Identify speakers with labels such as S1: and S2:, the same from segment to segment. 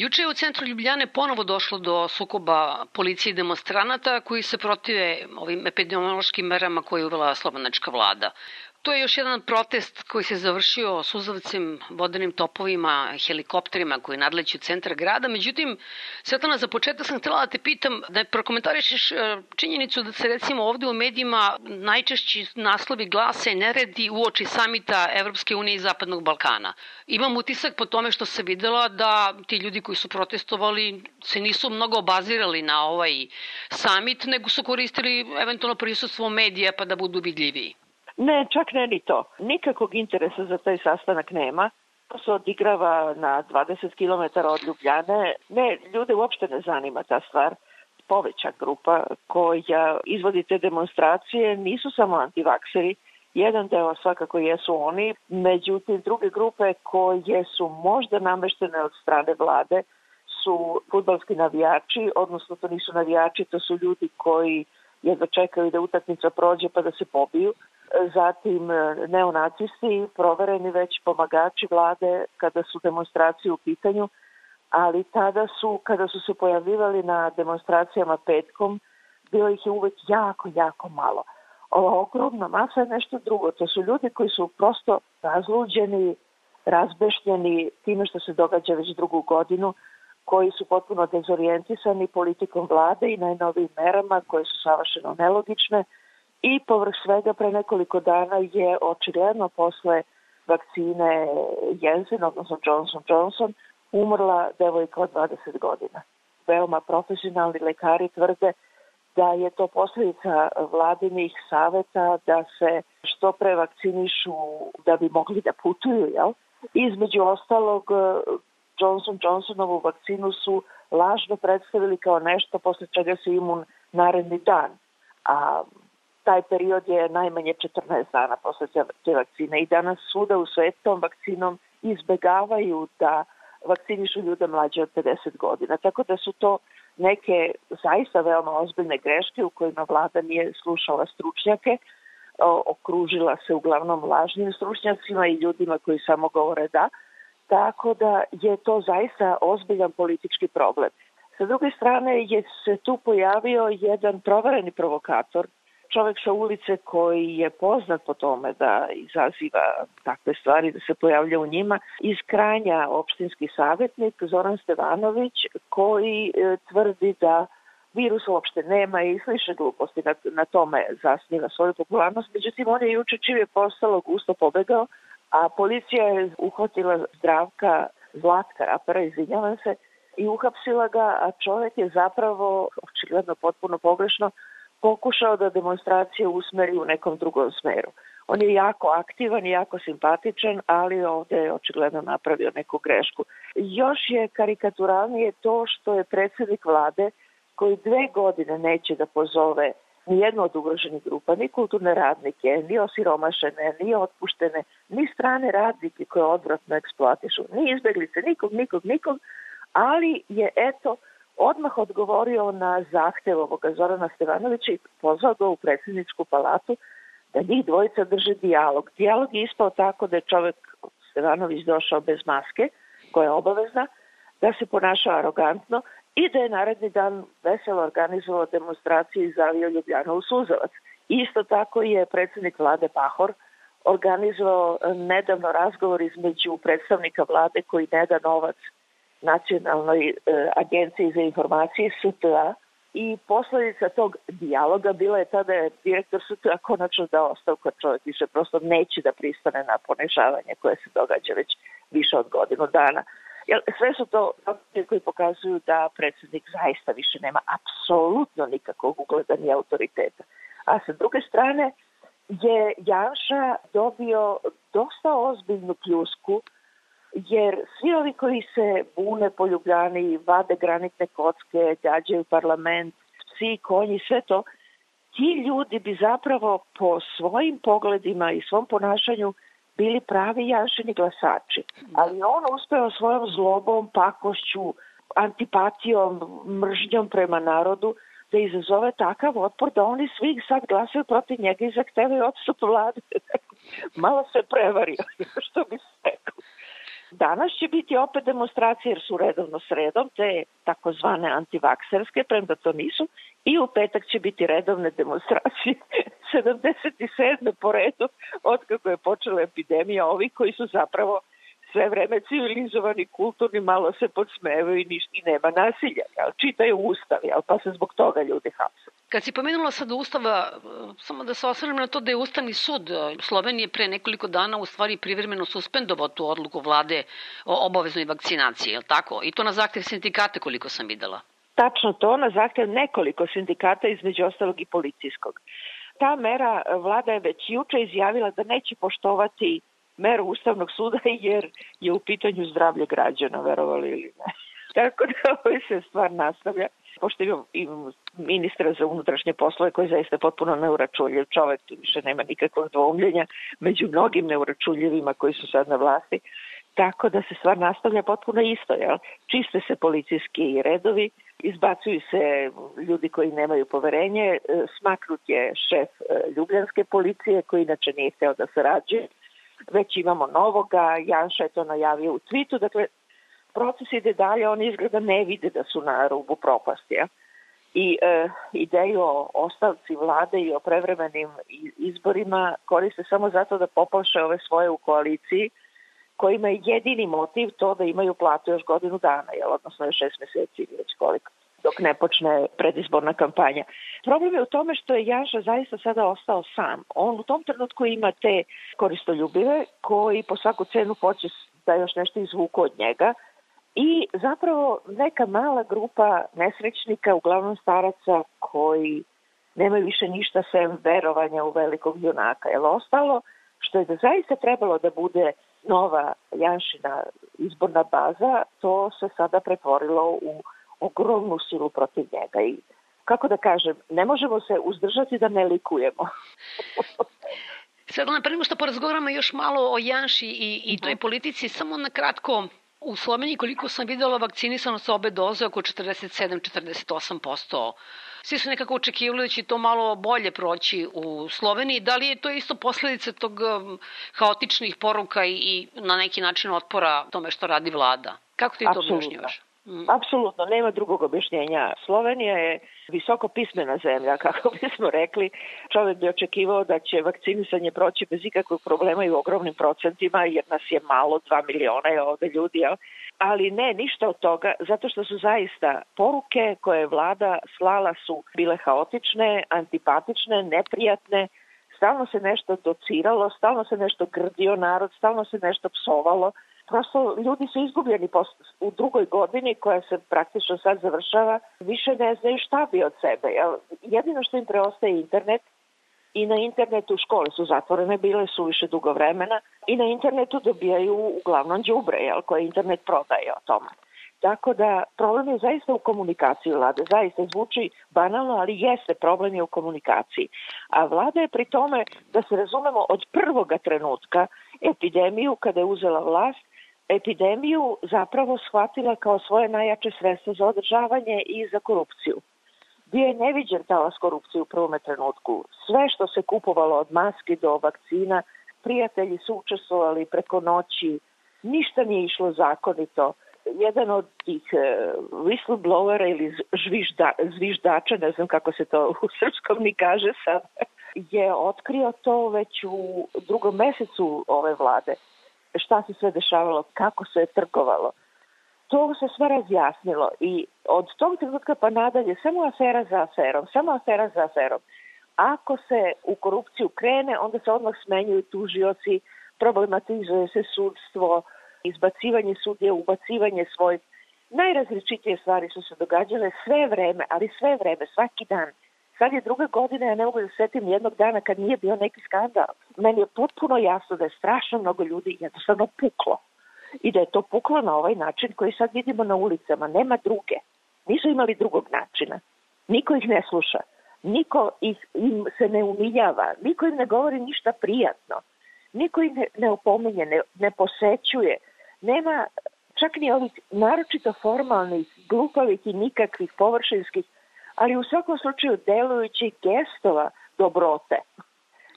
S1: Juče je u centru Ljubljane ponovo došlo do sukoba policije i demonstranata koji se protive ovim epidemiološkim merama koje je uvela slobodnačka vlada. To je još jedan protest koji se završio suzavcem, vodenim topovima, helikopterima koji nadleću centar grada. Međutim, Svetlana, za početak sam htjela da te pitam da prokomentarišeš e, činjenicu da se recimo ovde u medijima najčešći naslovi glase neredi u oči samita Evropske unije i Zapadnog Balkana. Imam utisak po tome što se videla da ti ljudi koji su protestovali se nisu mnogo obazirali na ovaj samit, nego su koristili eventualno prisustvo medija pa da budu vidljiviji.
S2: Ne, čak ne ni to. Nikakvog interesa za taj sastanak nema. To se odigrava na 20 km od Ljubljane. Ne, ljude uopšte ne zanima ta stvar poveća grupa koja izvodi te demonstracije nisu samo antivakseri, jedan deo svakako jesu oni, međutim druge grupe koje su možda nameštene od strane vlade su futbalski navijači, odnosno to nisu navijači, to su ljudi koji jedva čekaju da utakmica prođe pa da se pobiju zatim e, neonacisti, provereni već pomagači vlade kada su demonstracije u pitanju, ali tada su, kada su se pojavivali na demonstracijama petkom, bilo ih je uvek jako, jako malo. Ova ogromna masa je nešto drugo. To su ljudi koji su prosto razluđeni, razbešljeni time što se događa već drugu godinu, koji su potpuno dezorijentisani politikom vlade i najnovim merama koje su savršeno nelogične, I povrh svega pre nekoliko dana je očigledno posle vakcine Jensen, odnosno Johnson Johnson, umrla devojka od 20 godina. Veoma profesionalni lekari tvrde da je to posljedica vladinih saveta da se što pre vakcinišu da bi mogli da putuju, jel? Između ostalog, Johnson Johnsonovu vakcinu su lažno predstavili kao nešto posle čega se imun naredni dan. A taj period je najmanje 14 dana posle te vakcine i danas svuda u svetu tom vakcinom izbegavaju da vakcinišu ljude mlađe od 50 godina. Tako da su to neke zaista veoma ozbiljne greške u kojima vlada nije slušala stručnjake, okružila se uglavnom lažnim stručnjacima i ljudima koji samo govore da, tako da je to zaista ozbiljan politički problem. Sa druge strane je se tu pojavio jedan provereni provokator čovek sa ulice koji je poznat po tome da izaziva takve stvari, da se pojavlja u njima, iz Kranja opštinski savjetnik Zoran Stevanović koji e, tvrdi da virus uopšte nema i sliše gluposti na, na tome zasniva svoju popularnost. Međutim, on je juče čim je postalo gusto pobegao, a policija je uhvatila zdravka Zlatka Apara, izvinjavam se, i uhapsila ga, a čovek je zapravo, očigledno potpuno pogrešno, pokušao da demonstracije usmeri u nekom drugom smeru. On je jako aktivan i jako simpatičan, ali ovde je očigledno napravio neku grešku. Još je karikaturalnije to što je predsednik vlade koji dve godine neće da pozove nijednu od ugroženih grupa, ni kulturne radnike, ni osiromašene, ni otpuštene, ni strane radnike koje odvratno eksploatišu, ni izbeglice, nikog, nikog, nikog, ali je eto odmah odgovorio na zahtev ovoga Zorana Stevanovića i pozvao ga u predsjedničku palatu da njih dvojica drže dijalog. Dijalog je ispao tako da je čovek Stevanović došao bez maske, koja je obavezna, da se ponašao arogantno i da je naredni dan veselo organizovao demonstracije i zavio Ljubljana u Suzavac. Isto tako je predsednik vlade Pahor organizovao eh, nedavno razgovor između predstavnika vlade koji ne da novac Nacionalnoj e, agenciji za informacije STA i posljedica tog dijaloga bila je tada je direktor STA konačno dao ostavku, čovjek više prosto neće da pristane na ponešavanje koje se događa već više od godinu dana. Jer sve su to koji pokazuju da predsjednik zaista više nema apsolutno nikakvog ugleda ni autoriteta. A sa druge strane je Janša dobio dosta ozbiljnu pljusku jer svi ovi koji se bune po Ljubljani, vade granitne kocke, gađaju parlament, psi, konji, sve to, ti ljudi bi zapravo po svojim pogledima i svom ponašanju bili pravi jašeni glasači. Ali on uspeo svojom zlobom, pakošću, antipatijom, mržnjom prema narodu da izazove takav otpor da oni svi sad glasaju protiv njega i zahtevaju odstup vlade. Malo se prevario, što bi se Danas će biti opet demonstracije jer su redovno sredom te takozvane antivakserske, premda to nisu, i u petak će biti redovne demonstracije 77. po redu od kako je počela epidemija, ovi koji su zapravo sve vreme civilizovani, kulturni, malo se podsmevaju i, ništa, i nema nasilja. Jel? Čitaju ustav, jel? pa se zbog toga ljudi hapse.
S1: Kad si pomenula sad Ustava, samo da se osvrnem na to da je Ustavni sud eh, Slovenije pre nekoliko dana u stvari privremeno suspendovao tu odluku vlade o obaveznoj vakcinaciji, je li tako? I to na zahtev sindikata koliko sam videla.
S2: Tačno to, na zahtev nekoliko sindikata, između ostalog i policijskog. Ta mera eh, vlada je već juče izjavila da neće poštovati meru Ustavnog suda jer je u pitanju zdravlje građana, verovali ili ne. Tako da ovo ovaj se stvar nastavlja. Pošto imam, imam ministra za unutrašnje poslove koji zaista potpuno neuračuljiv čovek, tu više nema nikakvog dvoumljenja među mnogim neuračuljivima koji su sad na vlasti. Tako da se stvar nastavlja potpuno isto. Jel? Čiste se policijski redovi, izbacuju se ljudi koji nemaju poverenje, e, smaknut je šef e, ljubljanske policije koji inače nije hteo da sarađuje već imamo novoga, Janša je to najavio u tvitu, dakle, proces ide dalje, oni izgleda ne vide da su na rubu propasti. Ja? I e, ideju o ostavci vlade i o prevremenim izborima koriste samo zato da poplaše ove svoje u koaliciji, kojima je jedini motiv to da imaju platu još godinu dana, jel, odnosno još šest meseci ili već koliko dok ne počne predizborna kampanja. Problem je u tome što je Janša zaista sada ostao sam. On u tom trenutku ima te koristoljubive koji po svaku cenu hoće da još nešto izvuku od njega i zapravo neka mala grupa nesrećnika, uglavnom staraca koji nemaju više ništa sem verovanja u velikog junaka. Jer ostalo što je da zaista trebalo da bude nova Janšina izborna baza, to se sada pretvorilo u ogromnu silu protiv njega i kako da kažem, ne možemo se uzdržati da ne likujemo.
S1: Sad, na prema što porazgovaramo još malo o Janši i, i toj politici, samo na kratko, U Sloveniji, koliko sam videla, vakcinisano sa obe doze oko 47-48%. Svi su nekako očekivali da će to malo bolje proći u Sloveniji. Da li je to isto posledica tog um, haotičnih poruka i, i na neki način otpora tome što radi vlada? Kako ti to objašnjavaš?
S2: Mm. Apsolutno, nema drugog objašnjenja. Slovenija je visoko pismena zemlja, kako bismo rekli. Čovek bi očekivao da će vakcinisanje proći bez ikakvog problema i u ogromnim procentima, jer nas je malo, dva miliona je ovde ljudi, ali ne, ništa od toga, zato što su zaista poruke koje je vlada slala su bile haotične, antipatične, neprijatne, stalno se nešto dociralo, stalno se nešto grdio narod, stalno se nešto psovalo, prosto ljudi su izgubljeni u drugoj godini koja se praktično sad završava, više ne znaju šta bi od sebe. Jedino što im preostaje internet i na internetu škole su zatvorene, bile su više dugo vremena i na internetu dobijaju uglavnom džubre jel, koje internet prodaje o tome. Tako da problem je zaista u komunikaciji vlade. Zaista zvuči banalno, ali jeste problem je u komunikaciji. A vlada je pri tome, da se razumemo, od prvoga trenutka epidemiju kada je uzela vlast epidemiju zapravo shvatila kao svoje najjače sredstvo za održavanje i za korupciju. Bio je neviđen talas korupcije u prvome trenutku. Sve što se kupovalo od maske do vakcina, prijatelji su učestvovali preko noći, ništa nije išlo zakonito. Jedan od tih e, whistleblowera ili žvižda, zviždača, ne znam kako se to u srpskom ni kaže sad, je otkrio to već u drugom mesecu ove vlade šta se sve dešavalo, kako se je trgovalo. To se sve razjasnilo i od tog trenutka pa nadalje samo afera za aferom, samo afera za aferom. Ako se u korupciju krene, onda se odmah smenjuju tužioci, problematizuje se sudstvo, izbacivanje sudje, ubacivanje svojih najrazličitije stvari su se događale sve vreme, ali sve vreme, svaki dan, Sad je druga godina, ja ne mogu da setim jednog dana kad nije bio neki skandal. Meni je potpuno jasno da je strašno mnogo ljudi jednostavno puklo. I da je to puklo na ovaj način koji sad vidimo na ulicama. Nema druge. Nisu imali drugog načina. Niko ih ne sluša. Niko ih, im se ne umiljava. Niko im ne govori ništa prijatno. Niko ih ne, ne opominje, ne, ne posećuje. Nema čak ni ovih naročito formalnih, glupavih i nikakvih površinskih ali u svakom slučaju delujući gestova dobrote.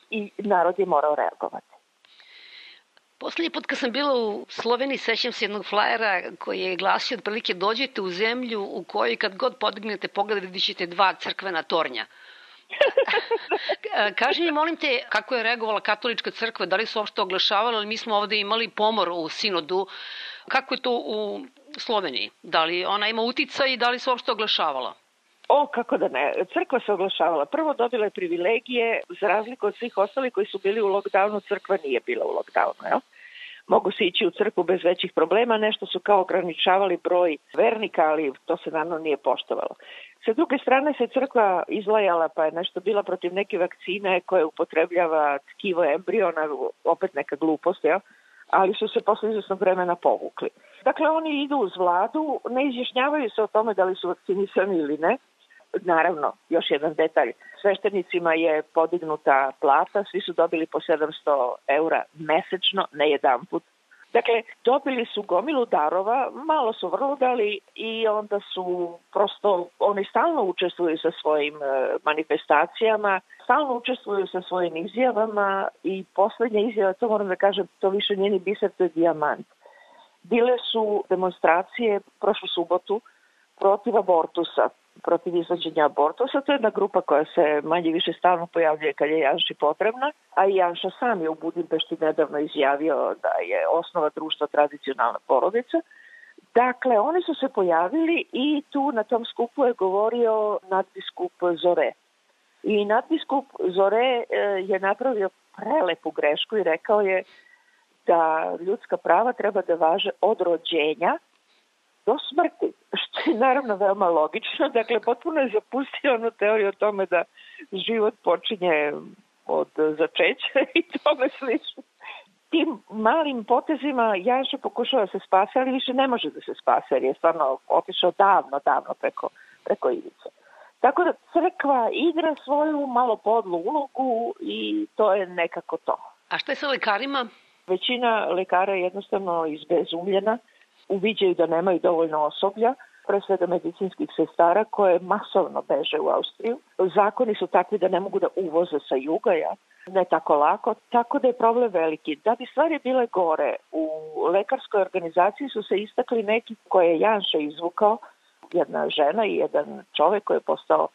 S2: I narod je morao reagovati.
S1: Poslednji put kad sam bila u Sloveniji, sećam se jednog flajera koji je glasio otprilike dođete u zemlju u kojoj kad god podignete pogled vidit ćete dva crkvena tornja. Kaži mi, molim te, kako je reagovala katolička crkva, da li su uopšte oglašavali, ali mi smo ovde imali pomor u sinodu. Kako je to u Sloveniji? Da li ona ima utica i da li su uopšte oglašavala?
S2: O, kako da ne. Crkva se oglašavala. Prvo dobila je privilegije, za razliku od svih ostalih koji su bili u lockdownu, crkva nije bila u lockdownu, jel? Mogu se ići u crkvu bez većih problema, nešto su kao ograničavali broj vernika, ali to se naravno nije poštovalo. Sa druge strane se crkva izlajala pa je nešto bila protiv neke vakcine koje upotrebljava tkivo embriona, opet neka glupost, jel? ali su se posle izvesnog vremena povukli. Dakle, oni idu uz vladu, ne izjašnjavaju se o tome da li su vakcinisani ili ne, Naravno, još jedan detalj, sveštenicima je podignuta plata, svi su dobili po 700 eura mesečno, ne jedan put. Dakle, dobili su gomilu darova, malo su vrludali i onda su prosto, oni stalno učestvuju sa svojim e, manifestacijama, stalno učestvuju sa svojim izjavama i poslednja izjava, to moram da kažem, to više njeni biser, to je dijamant. Bile su demonstracije prošlu subotu protiv abortusa protiv izvođenja abortusa. To je jedna grupa koja se manje više stalno pojavljuje kad je Janši potrebna, a i Janša sam je u Budimpešti nedavno izjavio da je osnova društva tradicionalna porodica. Dakle, oni su se pojavili i tu na tom skupu je govorio nadbiskup Zore. I nadbiskup Zore e, je napravio prelepu grešku i rekao je da ljudska prava treba da važe od rođenja, do smrti, što je naravno veoma logično. Dakle, potpuno je zapustio onu teoriju o tome da život počinje od začeća i tome slično. Tim malim potezima Janša pokušava da se spase, ali više ne može da se spase, jer je stvarno otišao davno, davno preko, preko ivice. Tako da crkva igra svoju malo podlu ulogu i to je nekako to.
S1: A što je sa lekarima?
S2: Većina lekara je jednostavno izbezumljena uviđaju da nemaju dovoljno osoblja, pre svega medicinskih sestara koje masovno beže u Austriju. Zakoni su takvi da ne mogu da uvoze sa juga, ja, ne tako lako, tako da je problem veliki. Da bi stvari bile gore, u lekarskoj organizaciji su se istakli neki koje je Janša izvukao, jedna žena i jedan čovek koji je postao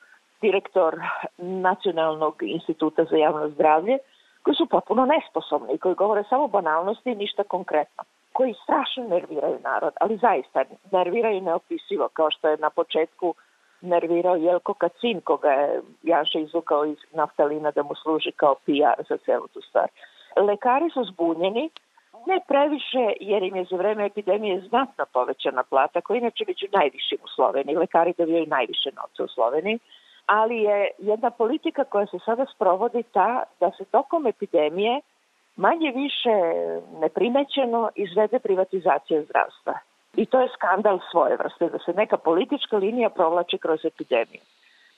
S2: direktor Nacionalnog instituta za javno zdravlje, koji su potpuno nesposobni i koji govore samo banalnosti i ništa konkretno koji strašno nerviraju narod, ali zaista nerviraju neopisivo, kao što je na početku nervirao Jelko Kacin, koga je Janša izvukao iz naftalina da mu služi kao PR za celu tu stvar. Lekari su zbunjeni, ne previše, jer im je za vreme epidemije znatno povećana plata, koja inače među najvišim u Sloveniji. Lekari dobijaju najviše novca u Sloveniji, ali je jedna politika koja se sada sprovodi ta da se tokom epidemije manje više neprimećeno izvede privatizacija zdravstva. I to je skandal svoje vrste, da se neka politička linija provlači kroz epidemiju.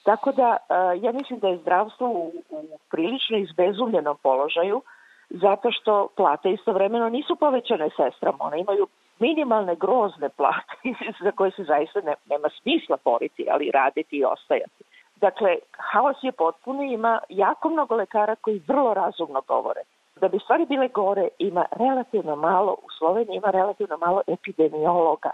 S2: Tako da e, ja mislim da je zdravstvo u, u prilično izbezumljenom položaju zato što plate istovremeno nisu povećane sestrama. One imaju minimalne grozne plate za koje se zaista ne, nema smisla boriti, ali raditi i ostajati. Dakle, haos je potpuno, ima jako mnogo lekara koji vrlo razumno govore. Da bi stvari bile gore, ima relativno malo, u Sloveniji ima relativno malo epidemiologa.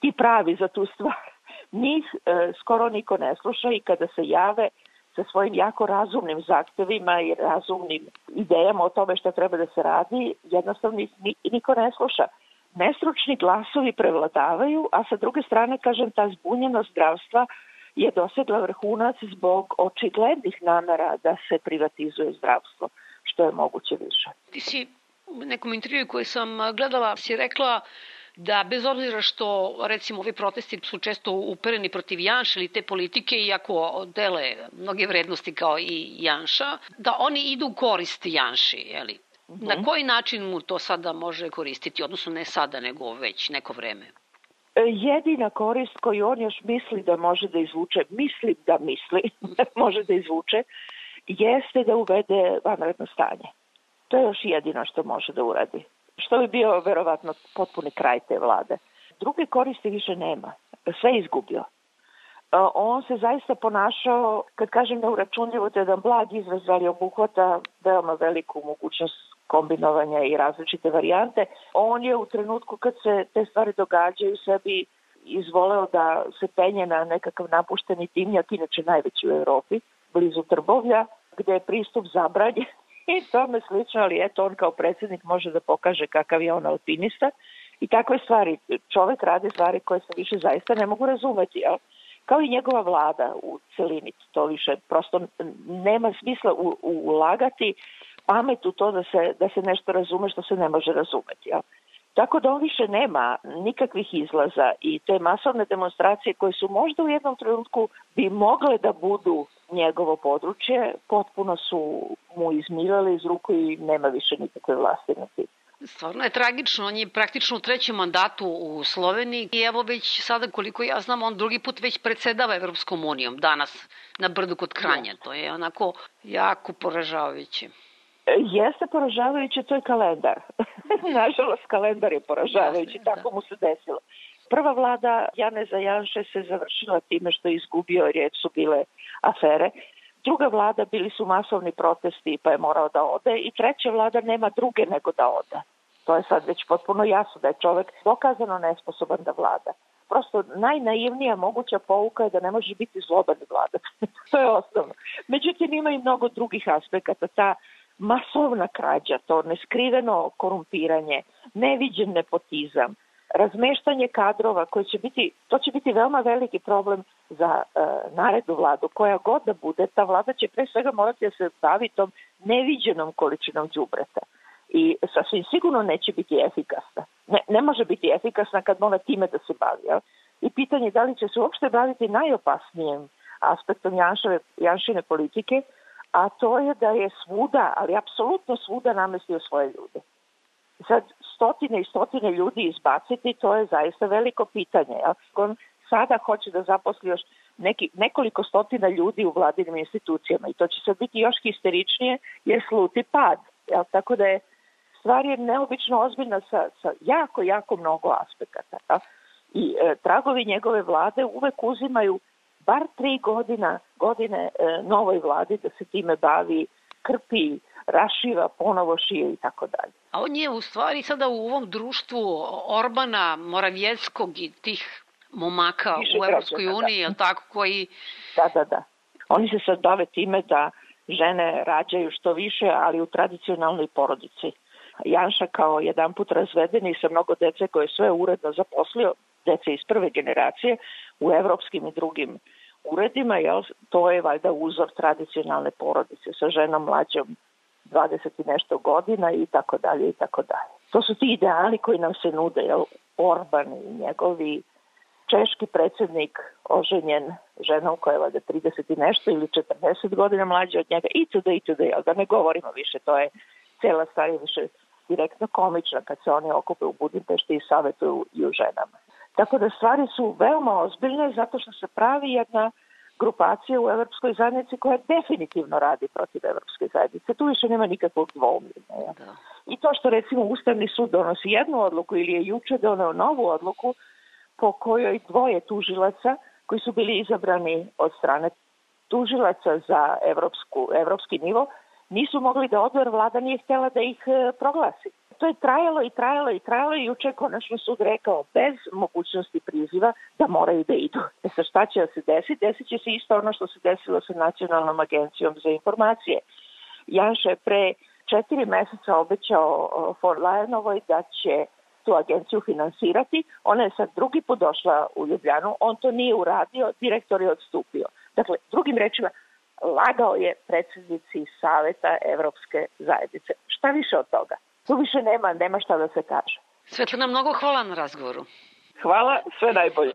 S2: Ti pravi za tu stvar. Njih e, skoro niko ne sluša i kada se jave sa svojim jako razumnim zahtevima i razumnim idejama o tome što treba da se radi, jednostavno niko ne sluša. Nestručni glasovi prevladavaju, a sa druge strane, kažem, ta zbunjenost zdravstva je dosedla vrhunac zbog očiglednih namera da se privatizuje zdravstvo što je moguće više.
S1: Ti si u nekom intervju koji sam gledala si rekla da bez obzira što recimo ovi protesti su često upereni protiv Janša ili te politike, iako dele mnoge vrednosti kao i Janša, da oni idu u korist Janši, je li? Mhm. Na koji način mu to sada može koristiti, odnosno ne sada, nego već neko vreme?
S2: E, jedina korist koju on još misli da može da izvuče, mislim da misli, može da izvuče, jeste da uvede vanredno stanje. To je još jedino što može da uradi. Što bi bio verovatno potpuni kraj te vlade. Druge koristi više nema. Sve je izgubio. E, on se zaista ponašao, kad kažem neuračunljivo, to da je jedan blag izraz, ali obuhvata veoma veliku mogućnost kombinovanja i različite varijante. On je u trenutku kad se te stvari događaju sebi izvoleo da se penje na nekakav napušteni dimnjak, inače najveći u Evropi, blizu Trbovlja, gde je pristup zabranjen i tome slično, ali eto on kao predsednik može da pokaže kakav je on alpinista i takve stvari. Čovek radi stvari koje se više zaista ne mogu razumeti, jel? kao i njegova vlada u celini. To više prosto nema smisla u, ulagati pamet u to da se, da se nešto razume što se ne može razumeti. Jel? Tako da on više nema nikakvih izlaza i te masovne demonstracije koje su možda u jednom trenutku bi mogle da budu njegovo područje, potpuno su mu izmirali iz ruku i nema više nikakve vlasti na tim.
S1: Stvarno je tragično, on je praktično u trećem mandatu u Sloveniji i evo već sada koliko ja znam, on drugi put već predsedava Evropskom unijom danas na brdu kod Kranja. To je onako jako poražavajuće.
S2: Jeste poražavajuće, to je kalendar. Nažalost, kalendar je poražavajući, Jasne, tako da. mu se desilo. Prva vlada Janeza Janše se završila time što je izgubio, jer su bile afere. Druga vlada bili su masovni protesti pa je morao da ode i treća vlada nema druge nego da ode. To je sad već potpuno jasno da je čovek dokazano nesposoban da vlada. Prosto najnaivnija moguća pouka je da ne može biti zloban vlada. to je osnovno. Međutim, ima i mnogo drugih aspekata. Ta masovna krađa, to neskriveno korumpiranje, neviđen nepotizam, razmeštanje kadrova koje će biti, to će biti veoma veliki problem za e, narednu vladu. Koja god da bude, ta vlada će pre svega morati da se bavi tom neviđenom količinom džubreta i sasvim sigurno neće biti efikasna. Ne, ne može biti efikasna kad mora time da se bavi. Jel? I pitanje da li će se uopšte baviti najopasnijem aspektom Janševe, Janšine politike, a to je da je svuda, ali apsolutno svuda namestio svoje ljude sad stotine i stotine ljudi izbaciti, to je zaista veliko pitanje. Ako on sada hoće da zaposli još neki, nekoliko stotina ljudi u vladinim institucijama i to će sad biti još histeričnije jer sluti pad. Jel? Tako da je stvar je neobično ozbiljna sa, sa jako, jako mnogo aspekata. Jel? I e, tragovi njegove vlade uvek uzimaju bar tri godina, godine e, novoj vladi da se time bavi krpi, rašiva, ponovo šije i tako dalje.
S1: A on je u stvari sada u ovom društvu Orbana, Moravjetskog i tih momaka Više u Evropskoj da. uniji, da. tako, koji...
S2: Da, da, da. Oni se sad bave time da žene rađaju što više, ali u tradicionalnoj porodici. Janša kao jedan put razvedeni sa mnogo dece koje sve uredno zaposlio, dece iz prve generacije, u evropskim i drugim uredima, jel, to je valjda uzor tradicionalne porodice sa ženom mlađom 20 i nešto godina i tako dalje i tako dalje. To su ti ideali koji nam se nude, jel, Orban i njegovi češki predsednik oženjen ženom koja je valjda 30 i nešto ili 40 godina mlađa od njega, itd., itd., jel, da ne govorimo više, to je cela stvar je više direktno komična kad se oni okupe u Budimpešti i savetuju i u ženama. Tako da stvari su veoma ozbiljne zato što se pravi jedna grupacija u Evropskoj zajednici koja definitivno radi protiv Evropske zajednice. Tu više nema nikakvog dvoumljenja. Da. I to što recimo Ustavni sud donosi jednu odluku ili je juče doneo novu odluku po kojoj dvoje tužilaca koji su bili izabrani od strane tužilaca za evropsku, evropski nivo nisu mogli da odver vlada nije htjela da ih e, proglasi to je trajalo i trajalo i trajalo i juče konačno sud rekao bez mogućnosti priziva da moraju da idu. E sa šta će da se desi? Desit će se isto ono što se desilo sa Nacionalnom agencijom za informacije. Janša je pre četiri meseca obećao For Lajanovoj da će tu agenciju finansirati. Ona je sad drugi put došla u Ljubljanu, on to nije uradio, direktor je odstupio. Dakle, drugim rečima, lagao je predsednici Saveta Evropske zajednice. Šta više od toga? Tu više nema, nema šta da se kaže.
S1: Svetlana, mnogo hvala na razgovoru.
S2: Hvala, sve najbolje.